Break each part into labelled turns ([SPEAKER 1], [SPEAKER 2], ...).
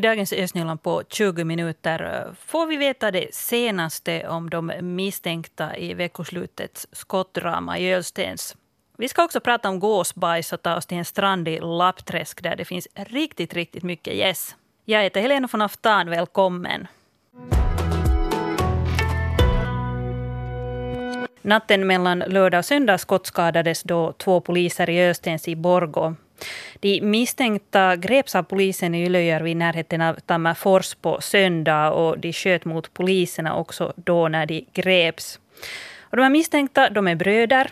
[SPEAKER 1] I dagens Östnyland på 20 minuter eh, får vi veta det senaste om de misstänkta i veckoslutets skottdrama i Ölstens. Vi ska också prata om gåsbajs och ta oss till en strand i Lappträsk där det finns riktigt, riktigt mycket gäss. Jag heter Helena von Aftan, välkommen. Natten mellan lördag och söndag skottskadades då två poliser i Östens i Borgå. De misstänkta greps av polisen i Ylöjärvi i närheten av Tammerfors på söndag och de sköt mot poliserna också då när de greps. Och de här misstänkta de är bröder.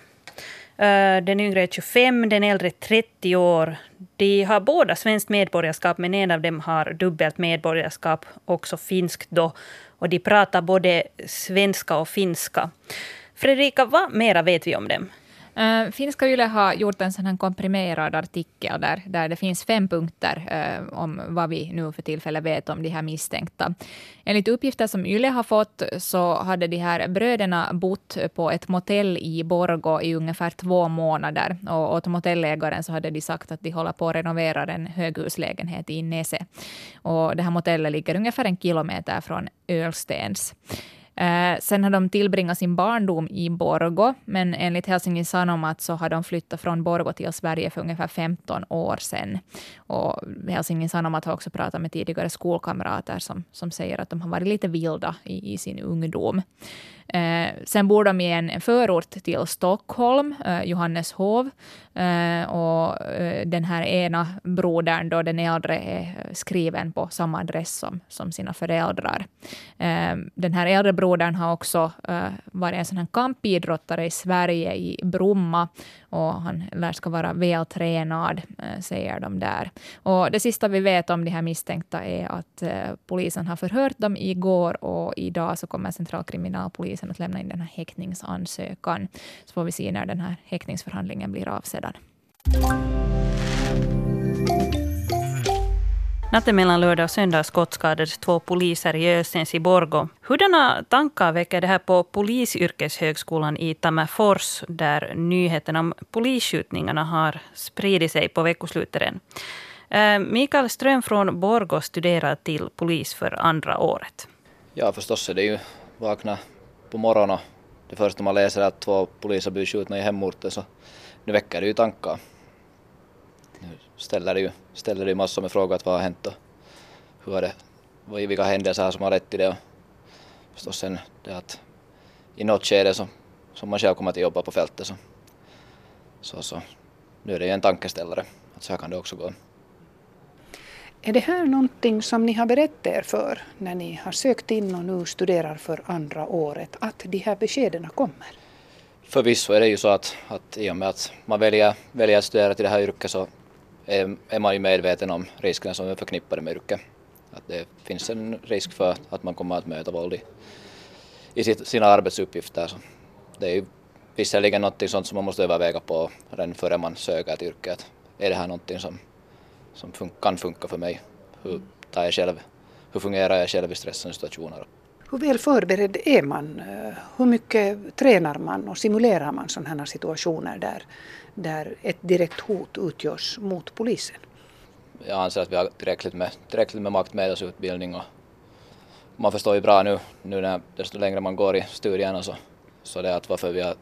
[SPEAKER 1] Eh, den yngre är 25, den äldre 30 år. De har båda svenskt medborgarskap, men en av dem har dubbelt medborgarskap, också finskt då. Och de pratar både svenska och finska. Fredrika, vad mera vet vi om dem?
[SPEAKER 2] Eh, uh, Finska Yle har gjort en sån här komprimerad artikel där, där det finns fem punkter uh, om vad vi nu för tillfället vet om de här misstänkta. Enligt uppgifter som Yle har fått så hade de här bröderna bott på ett motell i Borgo i ungefär två månader. Och åt motellägaren så hade de sagt att de håller på att renovera en höghuslägenhet i Nese. Och det här motellet ligger ungefär en kilometer från Ölstens. Eh, sen har de tillbringat sin barndom i Borgo, men enligt Helsingin Sanomat så har de flyttat från Borgo till Sverige för ungefär 15 år sedan. Och Helsingin Sanomat har också pratat med tidigare skolkamrater som, som säger att de har varit lite vilda i, i sin ungdom. Eh, sen bor de i en förort till Stockholm, eh, Johanneshov. Eh, och eh, den här ena brodern, då den äldre, är skriven på samma adress som, som sina föräldrar. Eh, den här äldre brodern har också eh, varit en sån här kampidrottare i Sverige, i Bromma. Och han lär ska vara vältränad, eh, säger de där. Och det sista vi vet om de här misstänkta är att eh, polisen har förhört dem igår och idag så kommer centralkriminalpolisen att lämna in den här häktningsansökan. Så får vi se när den här häktningsförhandlingen blir avsedda.
[SPEAKER 1] Natten mellan lördag och söndag skottskadades två poliser i Ösens i Borgo. Hurdana tankar väcker det här på Polisyrkeshögskolan i Tammerfors, där nyheten om polisskjutningarna har spridit sig på veckoslutet? Eh, Mikael Ström från Borgo studerar till polis för andra året.
[SPEAKER 3] Ja, förstås är det ju vakna på morgonen det första man läser är att två poliser blivit skjutna i hemorten så nu väcker det ju tankar. Ställer det ju, ställer det ju massor med frågor att vad har hänt och hur har det, vilka händelser som har lett till det och förstås sen det att i något skede så, som man själv kommer att jobba på fältet så, så, så nu är det ju en tankeställare att så här kan det också gå.
[SPEAKER 4] Är det här någonting som ni har berett er för när ni har sökt in och nu studerar för andra året, att de här beskeden kommer?
[SPEAKER 3] Förvisso är det ju så att, att i och med att man väljer, väljer att studera till det här yrket så är, är man ju medveten om riskerna som är förknippade med yrket. Att det finns en risk för att man kommer att möta våld i, i sina arbetsuppgifter. Så det är ju visserligen något sånt som man måste överväga på redan före man söker ett yrke. Att är det här någonting som, som fun kan funka för mig? Hur, tar jag själv, hur fungerar jag själv i stressande situationer?
[SPEAKER 4] Hur väl förberedd är man? Eh, hur mycket tränar man och simulerar man sådana här situationer där, där ett direkt hot utgörs mot polisen?
[SPEAKER 3] Jag anser att vi har tillräckligt med, tillräckligt med maktmedelsutbildning och man förstår ju bra nu, nu när desto längre man går i studierna så, så det är att varför vi har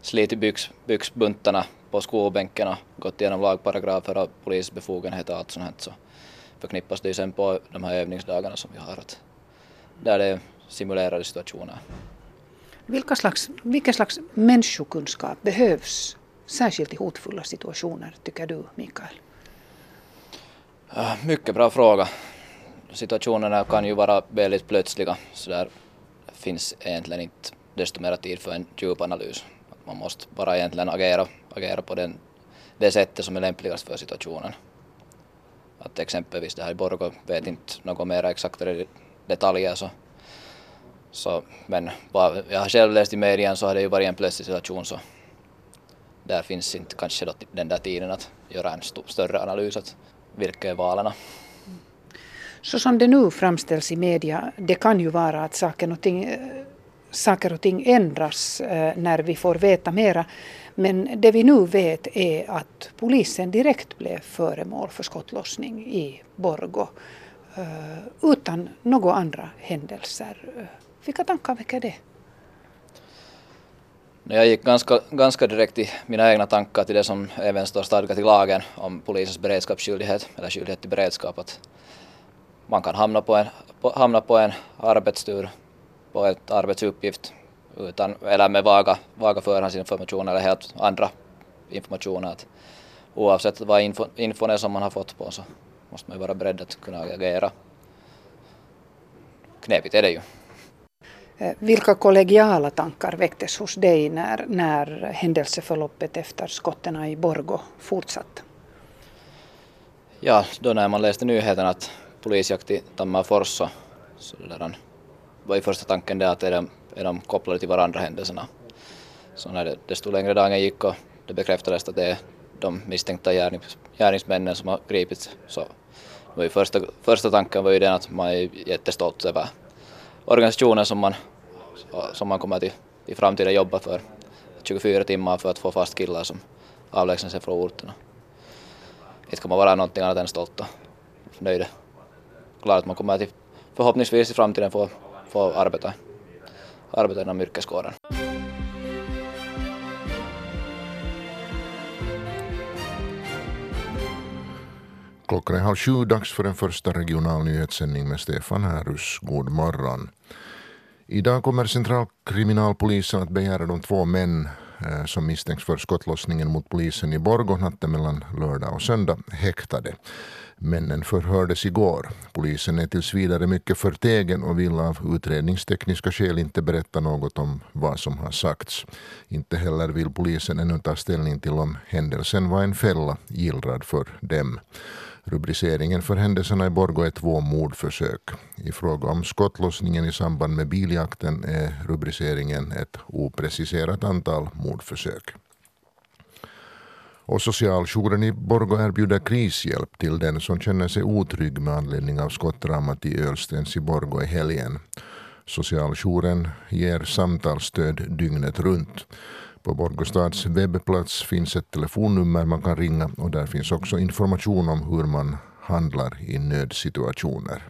[SPEAKER 3] slitit byx, byxbuntarna på skolbänken och gått igenom lagparagrafer och polisbefogenheter och allt sånt här så förknippas det ju sen på de här övningsdagarna som vi har. Att där det är simulerade situationer.
[SPEAKER 4] Vilka slags, vilken slags människokunskap behövs särskilt i hotfulla situationer, tycker du, Mikael?
[SPEAKER 3] Äh, mycket bra fråga. Situationerna kan ju vara väldigt plötsliga, så där finns egentligen inte desto mer tid för en djup analys. Man måste bara egentligen agera, agera på den, det sättet som är lämpligast för situationen. Att exempelvis det här i Borgå vet inte något mer exakt detaljer så, så men vad jag har själv läst i medien så har det ju varit en plötslig situation så där finns inte kanske då den där tiden att göra en st större analys att vilka är valarna?
[SPEAKER 4] Så som det nu framställs i media, det kan ju vara att saker och ting, saker och ting ändras eh, när vi får veta mera. Men det vi nu vet är att polisen direkt blev föremål för skottlossning i Borgo eh, utan några andra händelser. Eh, vilka tankar väcker det?
[SPEAKER 3] Jag gick ganska, ganska direkt i mina egna tankar till det som även står stadgat i lagen om polisens beredskapsskyldighet, eller skyldighet till beredskap. Att man kan hamna på en, på, hamna på en arbetstur, på ett arbetsuppgift, utan, eller med vaga, vaga förhandsinformation eller helt andra informationer. Att oavsett vad info, infon är som man har fått på så måste man ju vara beredd att kunna agera. Knepigt är det ju.
[SPEAKER 4] Eh, vilka kollegiala tankar väcktes hos dig när, när händelseförloppet efter skotten i Borgo fortsatte?
[SPEAKER 3] Ja, då när man läste nyheten att polisjakt i Tammerfors så, så där, var ju första tanken det att är de, är de kopplade till varandra händelserna. Så när det, desto längre dagen gick och det bekräftades att det är de misstänkta gärnings, gärningsmännen som har gripits så var ju första, första tanken var ju den att man är jättestolt över organisationen som man, som man kommer till i framtiden jobba för 24 timmar för att få fast killar som avlägsnar sig från orterna. Inte kan man vara någonting annat än stolt och nöjd. Klart att man kommer till förhoppningsvis i framtiden få, få arbeta, arbeta inom yrkeskåren.
[SPEAKER 5] Klockan är halv sju, dags för en första regional nyhetssändning med Stefan Härus. God morgon. Idag kommer centralkriminalpolisen att begära de två män eh, som misstänks för skottlossningen mot polisen i Borgå natten mellan lördag och söndag häktade. Männen förhördes igår. Polisen är tills vidare mycket förtegen och vill av utredningstekniska skäl inte berätta något om vad som har sagts. Inte heller vill polisen ännu ta ställning till om händelsen var en fälla gillrad för dem. Rubriceringen för händelserna i Borgå är två mordförsök. I fråga om skottlossningen i samband med biljakten är rubriceringen ett opreciserat antal mordförsök. Och socialjouren i Borgå erbjuder krishjälp till den som känner sig otrygg med anledning av skottdramat i Ölstens i Borgå i helgen. Socialjouren ger samtalsstöd dygnet runt. På Borgostads webbplats finns ett telefonnummer man kan ringa och där finns också information om hur man handlar i nödsituationer.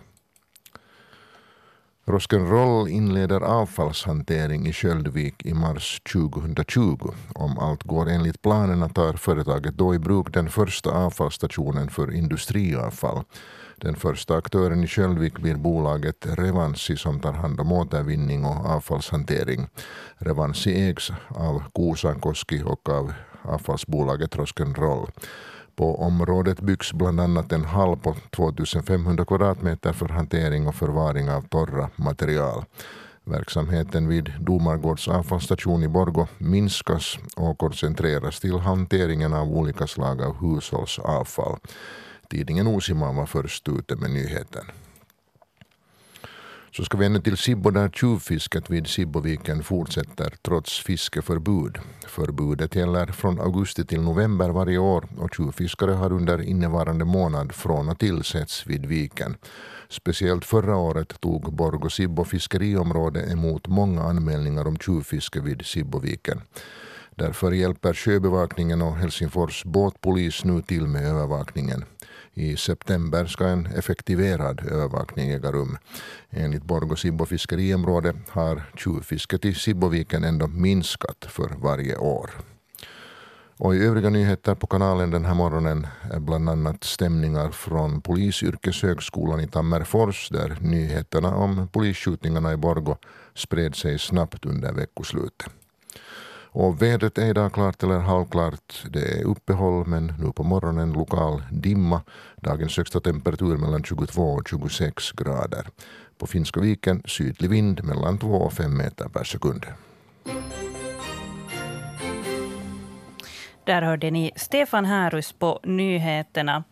[SPEAKER 5] Rock'n'Roll inleder avfallshantering i Sköldvik i mars 2020. Om allt går enligt planerna tar företaget då i bruk den första avfallsstationen för industriavfall. Den första aktören i Sköldvik blir bolaget Revansi som tar hand om återvinning och avfallshantering. Revansi ägs av Kuusankoski och av avfallsbolaget Rock'n'Roll. På området byggs bland annat en hall på 2500 kvadratmeter för hantering och förvaring av torra material. Verksamheten vid Domargårds avfallsstation i Borgo minskas och koncentreras till hanteringen av olika slag av hushållsavfall. Tidningen Uusimaa var först ute med nyheten. Så ska vi ännu till Sibbo där tjuvfisket vid Sibboviken fortsätter trots fiskeförbud. Förbudet gäller från augusti till november varje år och tjuvfiskare har under innevarande månad från och till setts vid viken. Speciellt förra året tog Borgå Sibbo fiskeriområde emot många anmälningar om tjuvfiske vid Sibboviken. Därför hjälper sjöbevakningen och Helsingfors båtpolis nu till med övervakningen. I september ska en effektiverad övervakning äga rum. Enligt Borgå Sibbo fiskeriområde har tjuvfisket i Sibboviken ändå minskat för varje år. Och I övriga nyheter på kanalen den här morgonen är bland annat stämningar från Polisyrkeshögskolan i Tammerfors där nyheterna om polisskjutningarna i Borgå spred sig snabbt under veckoslutet. Och vädret är idag klart eller halvklart. Det är uppehåll men nu på morgonen lokal dimma. Dagens högsta temperatur mellan 22 och 26 grader. På Finska viken sydlig vind mellan 2 och 5 meter per sekund.
[SPEAKER 1] Där hörde ni Stefan Härus på nyheterna.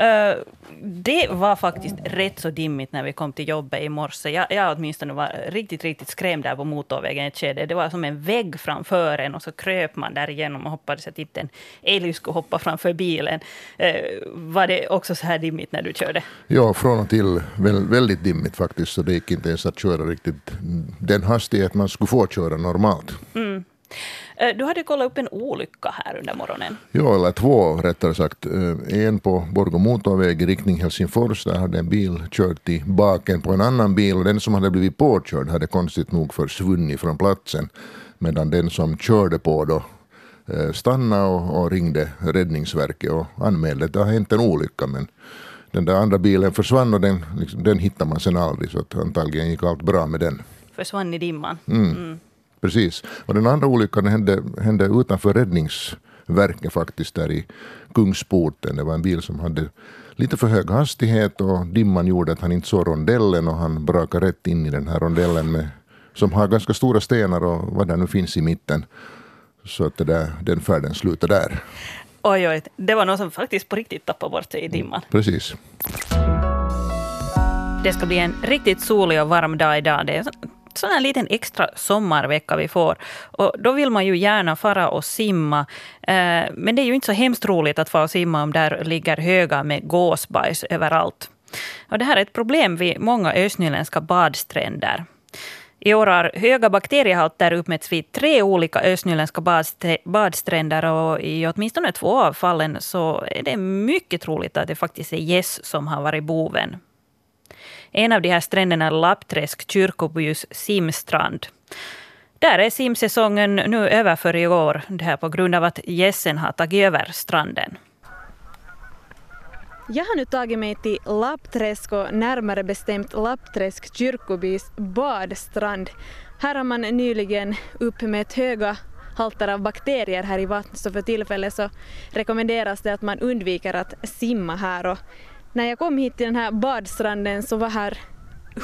[SPEAKER 1] Uh, det var faktiskt rätt så dimmigt när vi kom till jobbet i morse. Jag, jag åtminstone var riktigt, riktigt skrämd där på motorvägen ett skede. Det var som en vägg framför en och så kröp man där igenom och hoppades att inte en älg skulle hoppa framför bilen. Uh, var det också så här dimmigt när du körde?
[SPEAKER 5] Ja, från och till väldigt dimmigt faktiskt. Så det gick inte ens att köra riktigt den hastighet man skulle få köra normalt.
[SPEAKER 1] Mm. Eh, du hade kollat upp en olycka här under morgonen.
[SPEAKER 5] Ja, eller två rättare sagt. Eh, en på Borgå motorväg i riktning Helsingfors. Där hade en bil kört i baken på en annan bil och den som hade blivit påkörd hade konstigt nog försvunnit från platsen. Medan den som körde på då eh, stannade och, och ringde Räddningsverket och anmälde att det har hänt en olycka. Men den där andra bilen försvann och den, liksom, den hittade man sen aldrig. Så att antagligen gick allt bra med den.
[SPEAKER 1] Försvann i dimman.
[SPEAKER 5] Mm. Mm. Precis. Och den andra olyckan hände, hände utanför räddningsverket faktiskt där i Kungsporten. Det var en bil som hade lite för hög hastighet och dimman gjorde att han inte såg rondellen och han brakade rätt in i den här rondellen med, som har ganska stora stenar och vad det nu finns i mitten. Så att där, den färden slutade där.
[SPEAKER 1] Oj, oj, det var någon som faktiskt på riktigt tappade bort sig i dimman.
[SPEAKER 5] Mm, precis.
[SPEAKER 1] Det ska bli en riktigt solig och varm dag idag. Det är sån här liten extra sommarvecka vi får. Och då vill man ju gärna fara och simma. Eh, men det är ju inte så hemskt roligt att fara och simma om där ligger höga med gåsbajs överallt. Och det här är ett problem vid många östnyländska badstränder. I år har höga bakteriehalter uppmätts vid tre olika östnyländska badstränder och i åtminstone två av fallen så är det mycket troligt att det faktiskt är gäss som har varit boven. En av de här stränderna är Lappträsk kyrkobys simstrand. Där är simsäsongen nu över för i år, det här på grund av att gässen har tagit över stranden.
[SPEAKER 6] Jag har nu tagit mig till Lappträsk och närmare bestämt Lappträsk kyrkobys badstrand. Här har man nyligen uppmätt höga halter av bakterier här i vattnet så för tillfället så rekommenderas det att man undviker att simma här och när jag kom hit till den här badstranden så var här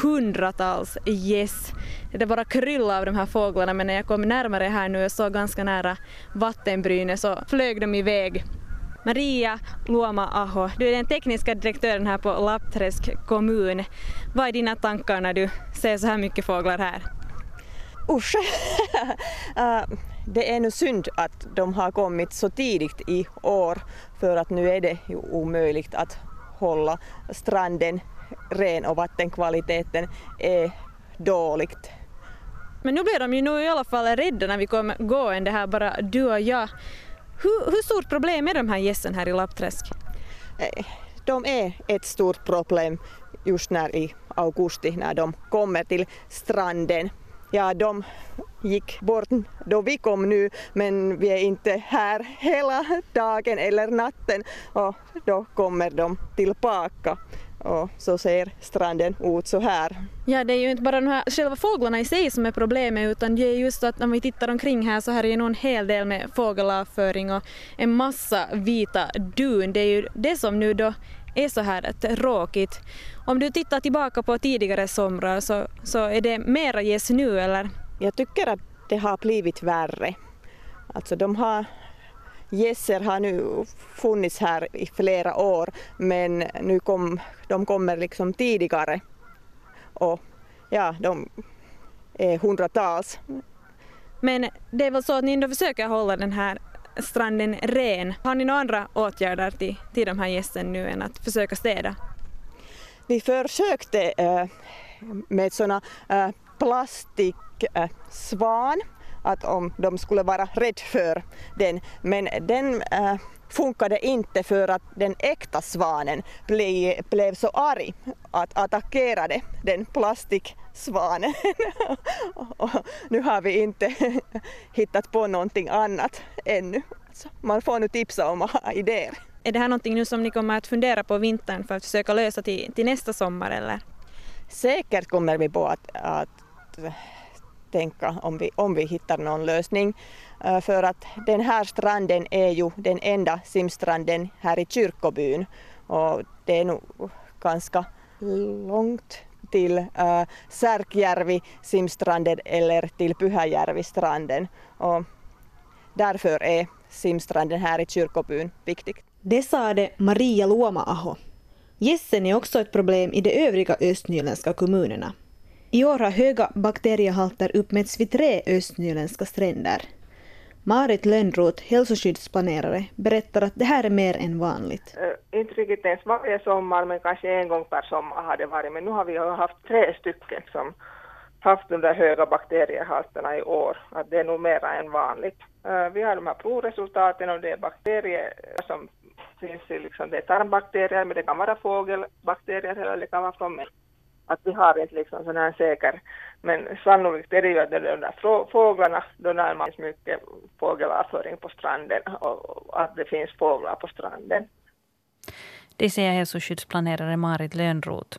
[SPEAKER 6] hundratals gäss. Det bara kryllade av de här fåglarna men när jag kom närmare här nu och såg ganska nära vattenbrynet så flög de iväg. Maria Luoma-aho, du är den tekniska direktören här på Lappträsk kommun. Vad är dina tankar när du ser så här mycket fåglar här?
[SPEAKER 7] Usch! uh, det är nu synd att de har kommit så tidigt i år för att nu är det ju omöjligt att hålla stranden ren och vattenkvaliteten är dåligt.
[SPEAKER 6] Men nu blev de ju nu i alla fall rädda när vi kom gående här, bara du och jag. Hur, hur stort problem är de här gässen här i Lappträsk?
[SPEAKER 7] Eh, de är ett stort problem just när i augusti när de kommer till stranden. Ja, de gick bort då vi kom nu men vi är inte här hela dagen eller natten och då kommer de tillbaka och så ser stranden ut så här.
[SPEAKER 6] Ja, det är ju inte bara de här själva fåglarna i sig som är problemet utan det är just att om vi tittar omkring här så här är det en hel del med fågelavföring och en massa vita dun. Det är ju det som nu då är så här tråkigt. Om du tittar tillbaka på tidigare somrar så, så är det mera gäss nu eller?
[SPEAKER 7] Jag tycker att det har blivit värre. Alltså de har Gässer har nu funnits här i flera år men nu kom, de kommer liksom tidigare och ja, de är hundratals.
[SPEAKER 6] Men det är väl så att ni ändå försöker hålla den här stranden ren. Har ni några andra åtgärder till, till de här gästen nu än att försöka städa?
[SPEAKER 7] Vi försökte äh, med sådana äh, eh, plastiksvan eh, äh, att om de skulle vara rädd för den. Men den äh, funkade inte för att den äkta svanen ble, blev så arg att attackerade den plastiksvanen. nu har vi inte hittat på någonting annat ännu. Så man får nu tipsa om idéer.
[SPEAKER 6] Är det här någonting nu som ni kommer att fundera på vintern för att försöka lösa till, till nästa sommar eller?
[SPEAKER 7] Säkert kommer vi på att, att tänka om vi, om vi hittar någon lösning. Eh, för att den här stranden är ju den enda simstranden här i kyrkobyn och det är nog ganska långt till äh, Särkjärvi simstranden eller till Pyhäjärvi-stranden. Och därför är simstranden här i kyrkobyn viktig.
[SPEAKER 6] Det sade Maria Luoma-aho. Gässen är också ett problem i de övriga östnyländska kommunerna. I år har höga bakteriehalter uppmätts vid tre östnyländska stränder. Marit Lönnroth, hälsoskyddsplanerare, berättar att det här är mer än vanligt.
[SPEAKER 8] Äh, inte riktigt ens varje sommar, men kanske en gång per sommar har det varit. Men nu har vi haft tre stycken som haft de där höga bakteriehalterna i år, att det är nog mera än vanligt. Äh, vi har de här provresultaten och det är bakterier som finns i liksom, det är tarmbakterier, men det kan vara fågelbakterier eller det kan vara från människor att vi har inte liksom sån här säker, men sannolikt är det ju att de där fåglarna, då när man mycket fågelavföring på stranden och att det finns fåglar på stranden.
[SPEAKER 1] Det säger hälsoskyddsplanerare Marit Lönnroth.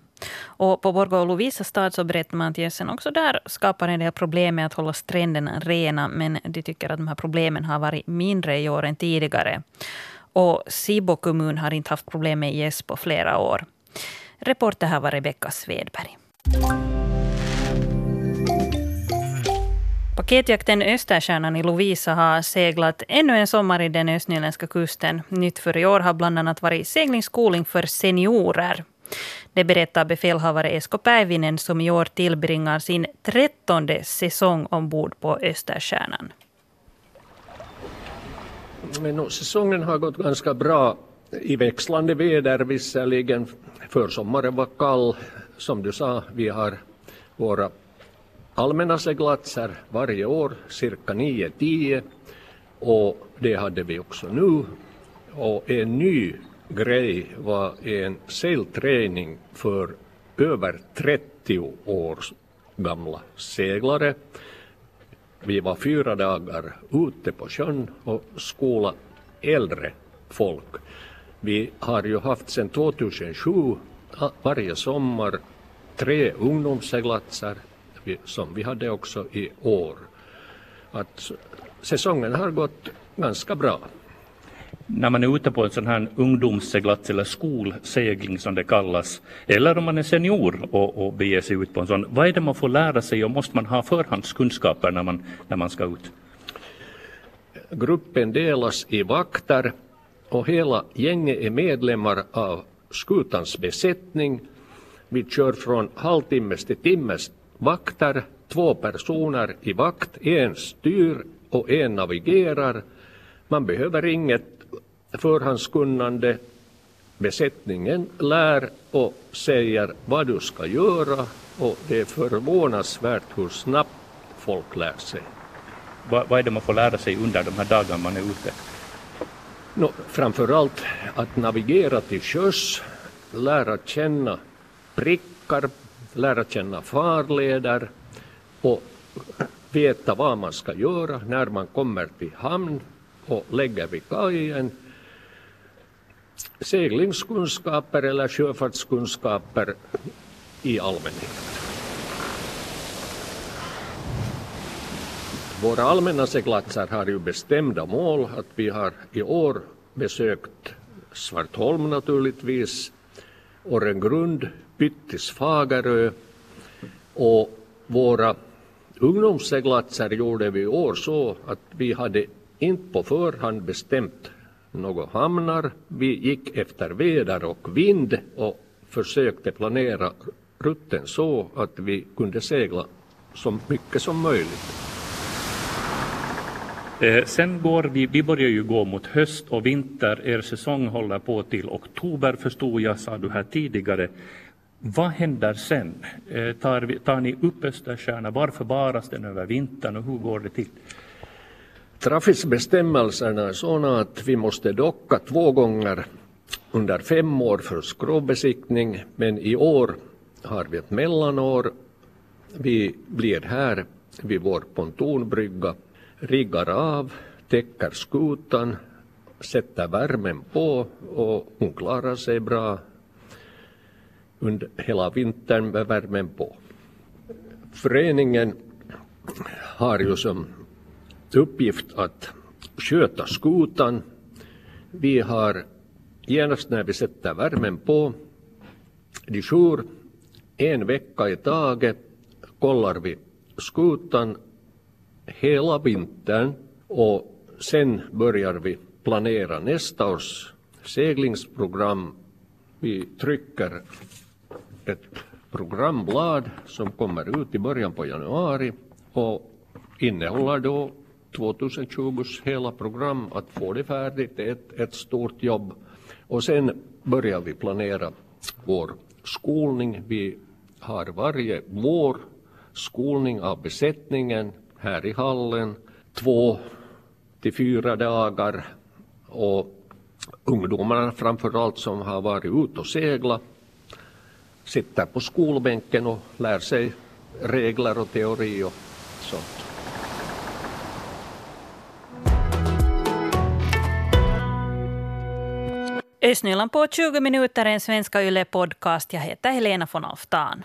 [SPEAKER 1] Och på Borgå och Lovisa stad så berättar man att gässen också där skapar en del problem med att hålla stränderna rena, men de tycker att de här problemen har varit mindre i år än tidigare. Och Sibo kommun har inte haft problem med gäss på flera år. Reporter här var Rebecka Svedberg. Paketjakten Österstjärnan i Lovisa har seglat ännu en sommar i den östnyländska kusten. Nytt för i år har bland annat varit seglingsskoling för seniorer. Det berättar befälhavare Esko Päivinen som i år tillbringar sin trettonde säsong ombord på Österstjärnan.
[SPEAKER 9] Men säsongen har gått ganska bra i växlande väder visserligen. Försommaren var kall. Som du sa, vi har våra allmänna seglatser varje år, cirka 9-10. Och det hade vi också nu. Och en ny grej var en seilträning för över 30 år gamla seglare. Vi var fyra dagar ute på sjön och skola äldre folk. Vi har ju haft sedan 2007 varje sommar tre ungdomsseglatser som vi hade också i år. Att säsongen har gått ganska bra.
[SPEAKER 10] När man är ute på en sån här ungdomsseglats eller skolsegling som det kallas, eller om man är senior och, och beger sig ut på en sån, vad är det man får lära sig och måste man ha förhandskunskaper när man, när man ska ut?
[SPEAKER 9] Gruppen delas i vakter och hela gänget är medlemmar av skutans besättning. Vi kör från halvtimmes till timmes vakter, två personer i vakt, en styr och en navigerar. Man behöver inget förhandskunnande. Besättningen lär och säger vad du ska göra och det är förvånansvärt hur snabbt folk lär sig.
[SPEAKER 10] Vad, vad är det man får lära sig under de här dagarna man är ute?
[SPEAKER 9] No, framförallt att navigera till sjöss, lära känna prickar, lära känna farleder och veta vad man ska göra när man kommer till hamn och lägger vid kajen. Seglingskunskaper eller sjöfartskunskaper i allmänhet. Våra allmänna seglatser har ju bestämda mål att vi har i år besökt Svartholm naturligtvis, Årengrund, Pyttis, Fagerö och våra ungdomsseglatser gjorde vi i år så att vi hade inte på förhand bestämt några hamnar. Vi gick efter väder och vind och försökte planera rutten så att vi kunde segla så mycket som möjligt.
[SPEAKER 10] Eh, sen går vi, vi börjar ju gå mot höst och vinter. Er säsong håller på till oktober förstod jag, sa du här tidigare. Vad händer sen? Eh, tar, vi, tar ni upp Östersjöarna, Varför baras den över vintern och hur går det till?
[SPEAKER 9] Trafikbestämmelserna är sådana att vi måste docka två gånger under fem år för skrovbesiktning, men i år har vi ett mellanår. Vi blir här vid vår pontonbrygga riggar av, täcker skutan, sätter värmen på och hon klarar sig bra under hela vintern med värmen på. Föreningen har ju som uppgift att sköta skutan. Vi har genast när vi sätter värmen på de jour en vecka i taget kollar vi skutan hela vintern och sen börjar vi planera nästa års seglingsprogram. Vi trycker ett programblad som kommer ut i början på januari och innehåller då 2020s hela program. Att få det färdigt är ett, ett stort jobb. Och sen börjar vi planera vår skolning. Vi har varje vår skolning av besättningen här i hallen, två till fyra dagar och ungdomarna framförallt som har varit ute och seglat sitter på skolbänken och lär sig regler och teori och sånt.
[SPEAKER 1] Östnyland på 20 minuter, en svenska Yle-podcast. Jag heter Helena von Alftan.